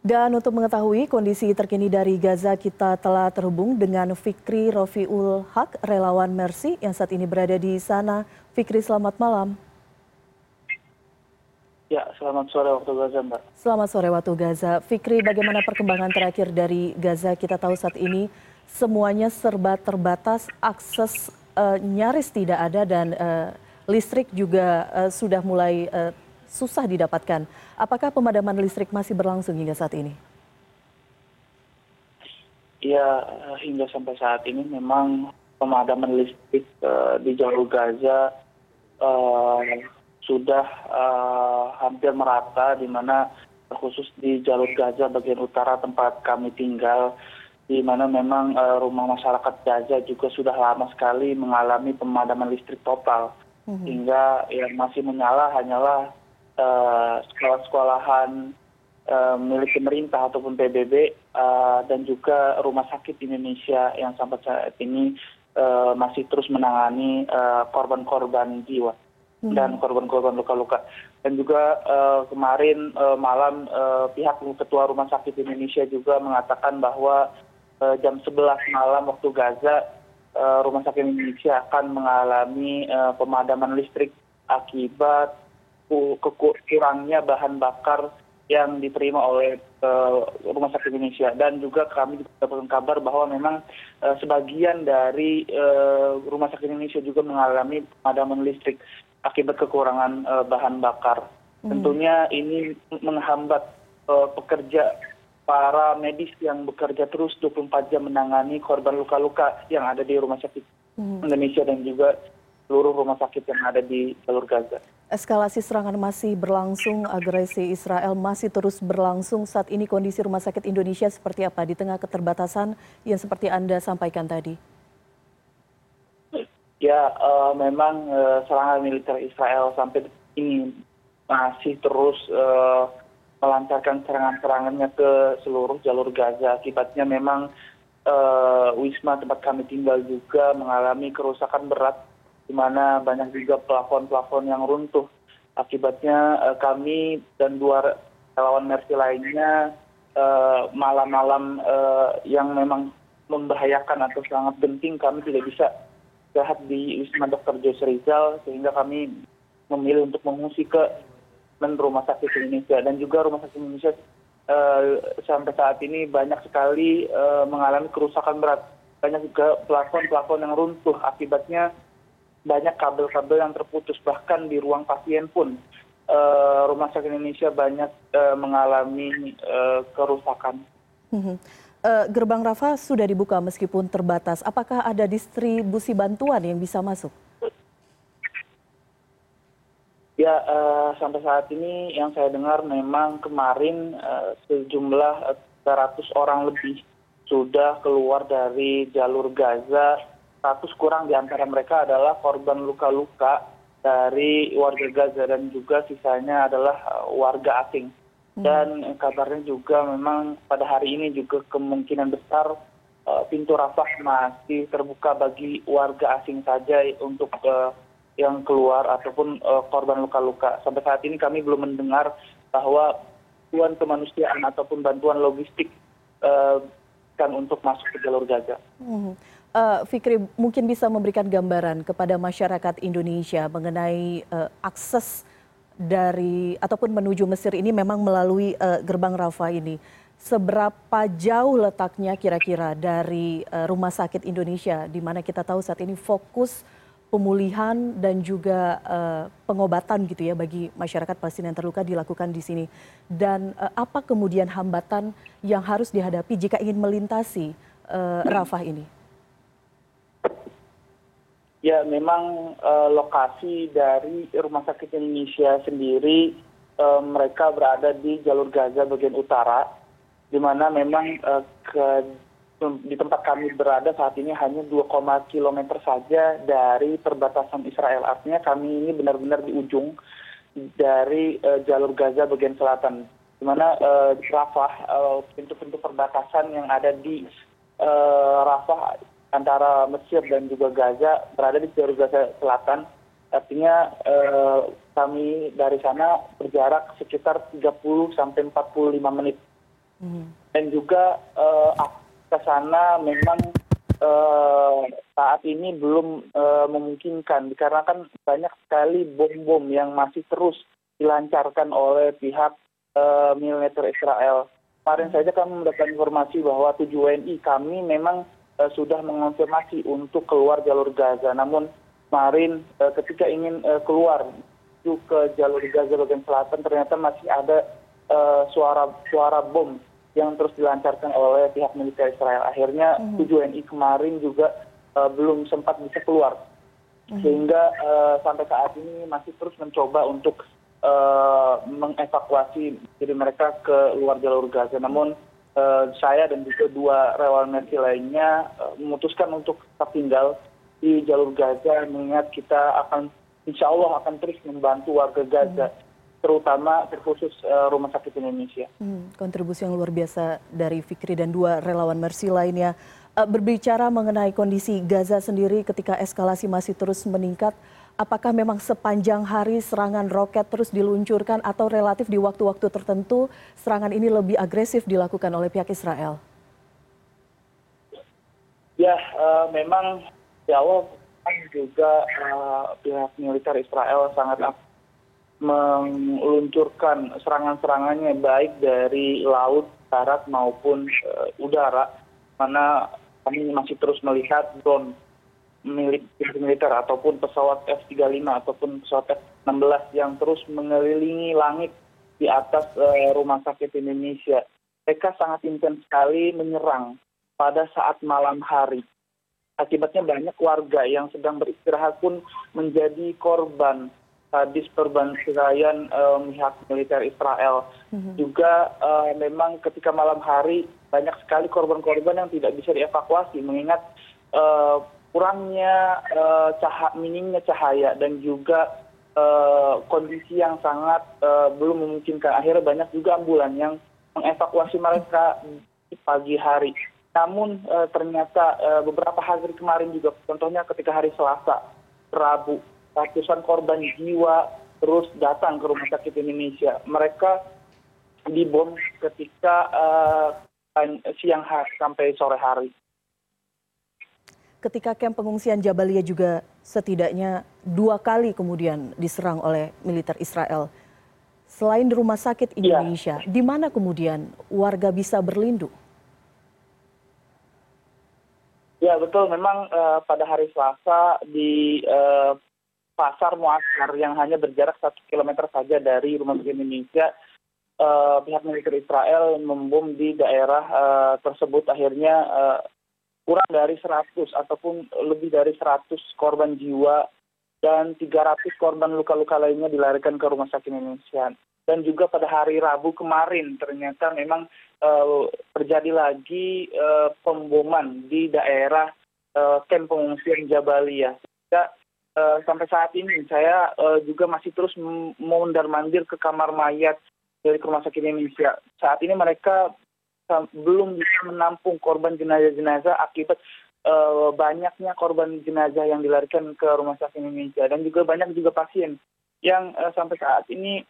Dan untuk mengetahui kondisi terkini dari Gaza, kita telah terhubung dengan Fikri Rofiul Haq, relawan Mercy yang saat ini berada di sana. Fikri, selamat malam. Ya, selamat sore waktu Gaza, Mbak. Selamat sore waktu Gaza. Fikri, bagaimana perkembangan terakhir dari Gaza? Kita tahu saat ini semuanya serba terbatas, akses uh, nyaris tidak ada dan uh, listrik juga uh, sudah mulai uh, susah didapatkan. Apakah pemadaman listrik masih berlangsung hingga saat ini? Ya, hingga sampai saat ini memang pemadaman listrik uh, di jalur Gaza uh, sudah uh, hampir merata, di mana khusus di jalur Gaza bagian utara tempat kami tinggal, di mana memang uh, rumah masyarakat Gaza juga sudah lama sekali mengalami pemadaman listrik total, mm -hmm. hingga yang masih menyala hanyalah sekolah sekolahan eh, milik pemerintah ataupun pbb eh, dan juga rumah sakit indonesia yang sampai saat ini masih terus menangani korban korban jiwa hmm. dan korban korban luka luka dan juga kemarin malam pihak ketua rumah sakit indonesia juga mengatakan bahwa jam 11 malam waktu gaza rumah sakit indonesia akan mengalami pemadaman listrik akibat kekurangnya bahan bakar yang diterima oleh uh, rumah sakit indonesia dan juga kami mendapatkan kabar bahwa memang uh, sebagian dari uh, rumah sakit indonesia juga mengalami pemadaman listrik akibat kekurangan uh, bahan bakar hmm. tentunya ini menghambat uh, pekerja para medis yang bekerja terus 24 jam menangani korban luka-luka yang ada di rumah sakit hmm. Indonesia dan juga seluruh rumah sakit yang ada di jalur Gaza. Eskalasi serangan masih berlangsung, agresi Israel masih terus berlangsung. Saat ini kondisi rumah sakit Indonesia seperti apa di tengah keterbatasan yang seperti Anda sampaikan tadi? Ya, uh, memang uh, serangan militer Israel sampai ini masih terus uh, melancarkan serangan-serangannya ke seluruh jalur Gaza. Akibatnya memang uh, wisma tempat kami tinggal juga mengalami kerusakan berat di mana banyak juga plafon plafon yang runtuh. Akibatnya eh, kami dan dua relawan mercy lainnya eh, malam malam eh, yang memang membahayakan atau sangat penting kami tidak bisa sehat di wisma dr jose rizal sehingga kami memilih untuk mengungsi ke rumah sakit indonesia. Dan juga rumah sakit indonesia sampai saat ini banyak sekali mengalami kerusakan berat. Banyak juga plafon plafon yang runtuh. Akibatnya banyak kabel kabel yang terputus. Bahkan di ruang pasien pun eh, rumah sakit indonesia banyak eh, mengalami eh, kerusakan. Mhm. gerbang rafa sudah dibuka meskipun terbatas. Apakah ada distribusi bantuan yang bisa masuk? Ya sampai saat ini yang saya dengar memang kemarin sejumlah 300 orang lebih sudah keluar dari jalur Gaza seratus kurang di antara mereka adalah korban luka luka dari warga gaza dan juga sisanya adalah uh, warga asing hmm. dan kabarnya juga memang pada hari ini juga kemungkinan besar uh, pintu rafah masih terbuka bagi warga asing saja untuk uh, yang keluar ataupun korban luka luka sampai saat ini kami belum mendengar bahwa bantuan kemanusiaan ataupun bantuan logistik kan untuk masuk ke jalur gaza hmm. Uh, Fikri mungkin bisa memberikan gambaran kepada masyarakat Indonesia mengenai uh, akses dari ataupun menuju Mesir ini memang melalui uh, gerbang Rafa ini. Seberapa jauh letaknya kira-kira dari uh, Rumah Sakit Indonesia di mana kita tahu saat ini fokus pemulihan dan juga uh, pengobatan gitu ya bagi masyarakat Palestina yang terluka dilakukan di sini. Dan uh, apa kemudian hambatan yang harus dihadapi jika ingin melintasi uh, Rafah ini? Ya memang eh, lokasi dari rumah sakit indonesia sendiri eh, mereka berada di jalur gaza bagian utara di mana memang eh, di tempat kami berada saat ini hanya 2, kilometer saja dari perbatasan Israel. Artinya kami ini benar-benar di ujung dari jalur Gaza bagian selatan. Di mana Rafah, pintu-pintu perbatasan yang ada di Rafah antara mesir dan juga gaza berada di jalur gaza selatan. Artinya eh, kami dari sana berjarak sekitar 30 sampai 45 menit. Dan juga ke sana memang saat ini belum memungkinkan. Dikarenakan banyak sekali bom-bom yang masih terus dilancarkan oleh pihak militer Israel. Kemarin saja kami mendapatkan informasi bahwa tujuh WNI kami memang sudah mengonfirmasi untuk keluar jalur Gaza. Namun kemarin ketika ingin keluar menuju ke jalur Gaza bagian selatan ternyata masih ada suara suara bom yang terus dilancarkan oleh pihak militer Israel. Akhirnya tujuh WNI kemarin juga belum sempat bisa keluar. Sehingga sampai saat ini masih terus mencoba untuk mengevakuasi diri mereka ke luar jalur Gaza. Namun saya dan juga dua relawan Mercy lainnya memutuskan untuk tetap tinggal di jalur Gaza mengingat kita akan insya Allah akan terus membantu warga Gaza terutama terkhusus rumah sakit Indonesia. Hmm, kontribusi yang luar biasa dari Fikri dan dua relawan Mercy lainnya. Berbicara mengenai kondisi Gaza sendiri ketika eskalasi masih terus meningkat, apakah memang sepanjang hari serangan roket terus diluncurkan atau relatif di waktu-waktu tertentu serangan ini lebih agresif dilakukan oleh pihak Israel? Ya, uh, memang di awal juga uh, pihak militer Israel sangat meluncurkan serangan-serangannya baik dari laut, darat maupun uh, udara, mana kami masih terus melihat drone militer ataupun pesawat F-35 ataupun pesawat F-16 yang terus mengelilingi langit di atas uh, rumah sakit Indonesia. Mereka sangat intens sekali menyerang pada saat malam hari. Akibatnya banyak warga yang sedang beristirahat pun menjadi korban hadis perbandingan uh, pihak militer Israel. Mm-hmm. Juga uh, memang ketika malam hari banyak sekali korban-korban yang tidak bisa dievakuasi mengingat uh, kurangnya cahaya, minimnya cahaya dan juga uh, kondisi yang sangat uh, belum memungkinkan. Akhirnya banyak juga ambulan yang mengevakuasi mereka di pagi hari. Namun ternyata beberapa hari kemarin juga, contohnya ketika hari Selasa, Rabu, ratusan korban jiwa terus datang ke rumah sakit Indonesia. Mereka dibom ketika siang hari sampai sore hari ketika kamp pengungsian Jabalia juga setidaknya dua kali kemudian diserang oleh militer Israel. Selain di rumah sakit iya. Indonesia, ya. di mana kemudian warga bisa berlindung? Ya betul, memang uh, pada hari Selasa di uh, pasar Muasar yang hanya berjarak satu kilometer saja dari rumah sakit Indonesia, uh, pihak militer Israel membom di daerah uh, tersebut akhirnya uh, kurang dari seratus ataupun lebih dari seratus korban jiwa dan tiga ratus korban luka luka lainnya dilarikan ke rumah sakit indonesia dan juga pada hari rabu kemarin ternyata memang uh, terjadi lagi uh, pemboman di daerah uh, kamp pengungsian jabalia sehingga uh, sampai saat ini saya uh, juga masih terus mondar mandir ke kamar mayat dari rumah sakit Indonesia. Saat ini mereka belum bisa menampung korban jenazah-jenazah akibat uh, banyaknya korban jenazah yang dilarikan ke rumah sakit Indonesia dan juga banyak juga pasien yang uh, sampai saat ini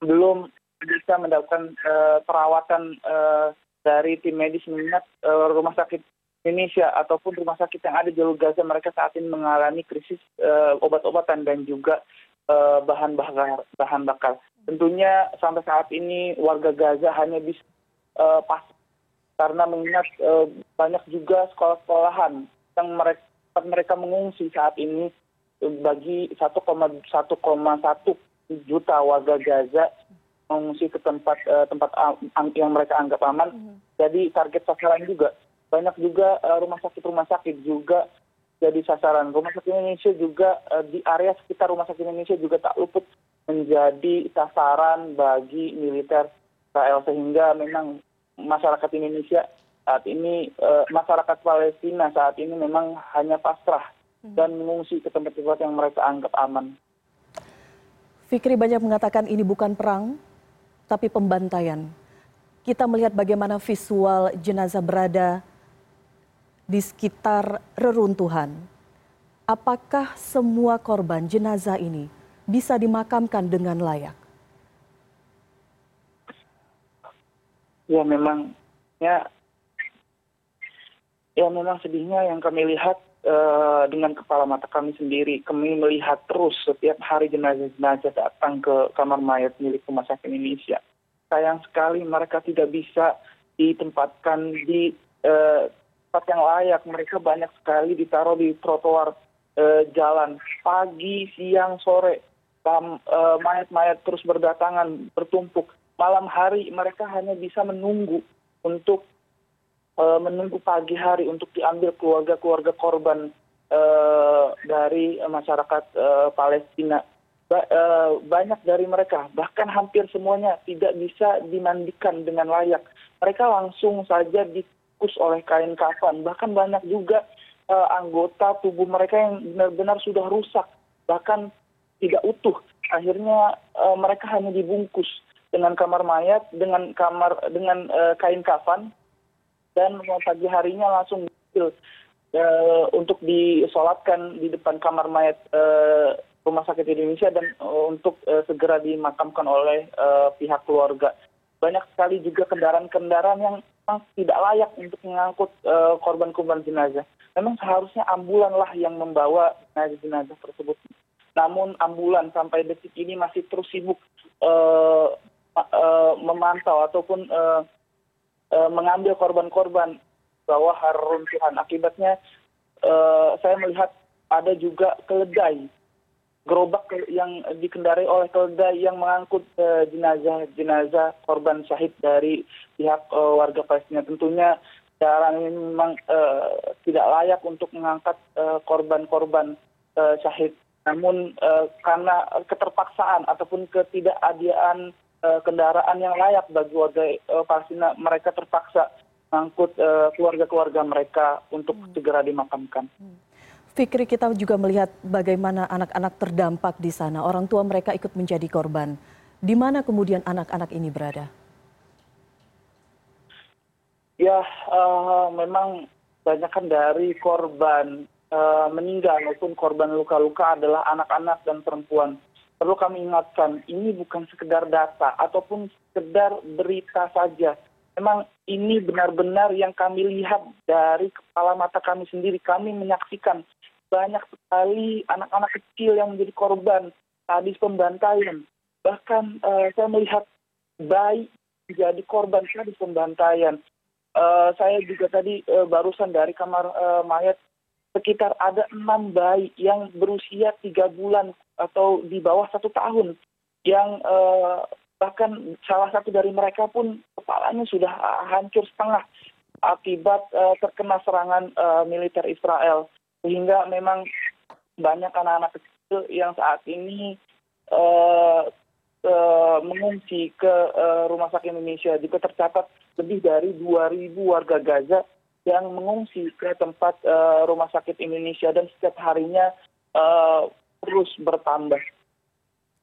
belum bisa mendapatkan uh, perawatan uh, dari tim medis mengingat uh, rumah sakit Indonesia ataupun rumah sakit yang ada di jalur Gaza mereka saat ini mengalami krisis uh, obat-obatan dan juga bahan bakar bahan bakar. Tentunya sampai saat ini warga Gaza hanya bisa Eh, pas karena mengingat eh, banyak juga sekolah sekolahan yang mereka mereka mengungsi saat ini bagi 1,1 juta warga Gaza mengungsi ke tempat tempat yang mereka anggap aman. -hmm. Jadi target sasaran juga banyak juga rumah sakit rumah sakit juga jadi sasaran. Rumah sakit Indonesia juga di area sekitar rumah sakit Indonesia juga tak luput menjadi sasaran bagi militer Israel sehingga memang masyarakat Indonesia saat ini eh, masyarakat Palestina saat ini memang hanya pasrah hmm. dan mengungsi ke tempat-tempat yang mereka anggap aman. Fikri banyak mengatakan ini bukan perang, tapi pembantaian. Kita melihat bagaimana visual jenazah berada di sekitar reruntuhan. Apakah semua korban jenazah ini bisa dimakamkan dengan layak? Ya memang ya. Ya memang sedihnya yang kami lihat uh, dengan kepala mata kami sendiri. Kami melihat terus setiap hari jenazah-jenazah datang ke kamar mayat milik rumah sakit Indonesia. Sayang sekali mereka tidak bisa ditempatkan di uh, tempat yang layak. Mereka banyak sekali ditaruh di trotoar uh, jalan. Pagi siang sore mayat-mayat terus berdatangan bertumpuk malam hari mereka hanya bisa menunggu untuk Eh, menunggu pagi hari untuk diambil keluarga keluarga korban eh, dari masyarakat eh, Palestina. Banyak dari mereka, bahkan hampir semuanya tidak bisa dimandikan dengan layak. Mereka langsung saja dikukus oleh kain kafan. Bahkan banyak juga anggota tubuh mereka yang benar-benar sudah rusak, bahkan tidak utuh. Akhirnya mereka hanya dibungkus dengan kamar mayat, dengan kamar dengan kain kafan dan pagi harinya langsung uh, untuk disolatkan di depan kamar mayat uh, rumah sakit Indonesia dan uh, untuk uh, segera dimakamkan oleh uh, pihak keluarga. Banyak sekali juga kendaraan-kendaraan yang memang tidak layak untuk mengangkut korban-korban uh, jenazah. Memang seharusnya ambulan lah yang membawa jenazah-jenazah tersebut. Namun ambulan sampai detik ini masih terus sibuk uh, uh, memantau ataupun uh, Eh, mengambil korban korban bawah reruntuhan akibatnya eh, saya melihat ada juga keledai gerobak yang dikendarai oleh keledai yang mengangkut eh, jenazah jenazah korban syahid dari pihak warga Palestina. Tentunya cara ini memang tidak layak untuk mengangkat korban-korban syahid. Namun karena keterpaksaan ataupun ketidakadiaan Eh, kendaraan yang layak bagi warga eh, Palestina mereka terpaksa mengangkut eh, keluarga-keluarga mereka untuk hmm. segera dimakamkan. Hmm. Fikri kita juga melihat bagaimana anak-anak terdampak di sana. Orang tua mereka ikut menjadi korban. Di mana kemudian anak-anak ini berada? Ya, uh, memang banyakkan dari korban uh, meninggal maupun korban luka-luka adalah anak-anak dan perempuan perlu kami ingatkan ini bukan sekedar data ataupun sekedar berita saja. Memang ini benar-benar yang kami lihat dari kepala mata kami sendiri. Kami menyaksikan banyak sekali anak-anak kecil yang menjadi korban habis pembantaian. Bahkan uh, saya melihat bayi menjadi korban habis pembantaian. Uh, saya juga tadi uh, barusan dari kamar uh, mayat sekitar ada enam bayi yang berusia tiga bulan atau di bawah satu tahun yang uh, bahkan salah satu dari mereka pun kepalanya sudah hancur setengah akibat uh, terkena serangan uh, militer Israel. Sehingga memang banyak anak-anak kecil yang saat ini uh, uh, mengungsi ke uh, rumah sakit Indonesia. Juga tercatat lebih dari 2.000 warga Gaza yang mengungsi ke tempat uh, rumah sakit Indonesia dan setiap harinya uh, terus bertambah.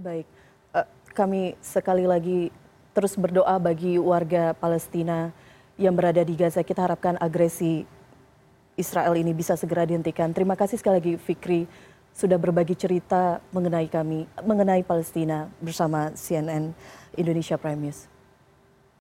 Baik, uh, kami sekali lagi terus berdoa bagi warga Palestina yang berada di Gaza. Kita harapkan agresi Israel ini bisa segera dihentikan. Terima kasih sekali lagi Fikri sudah berbagi cerita mengenai kami, mengenai Palestina bersama CNN Indonesia Prime News.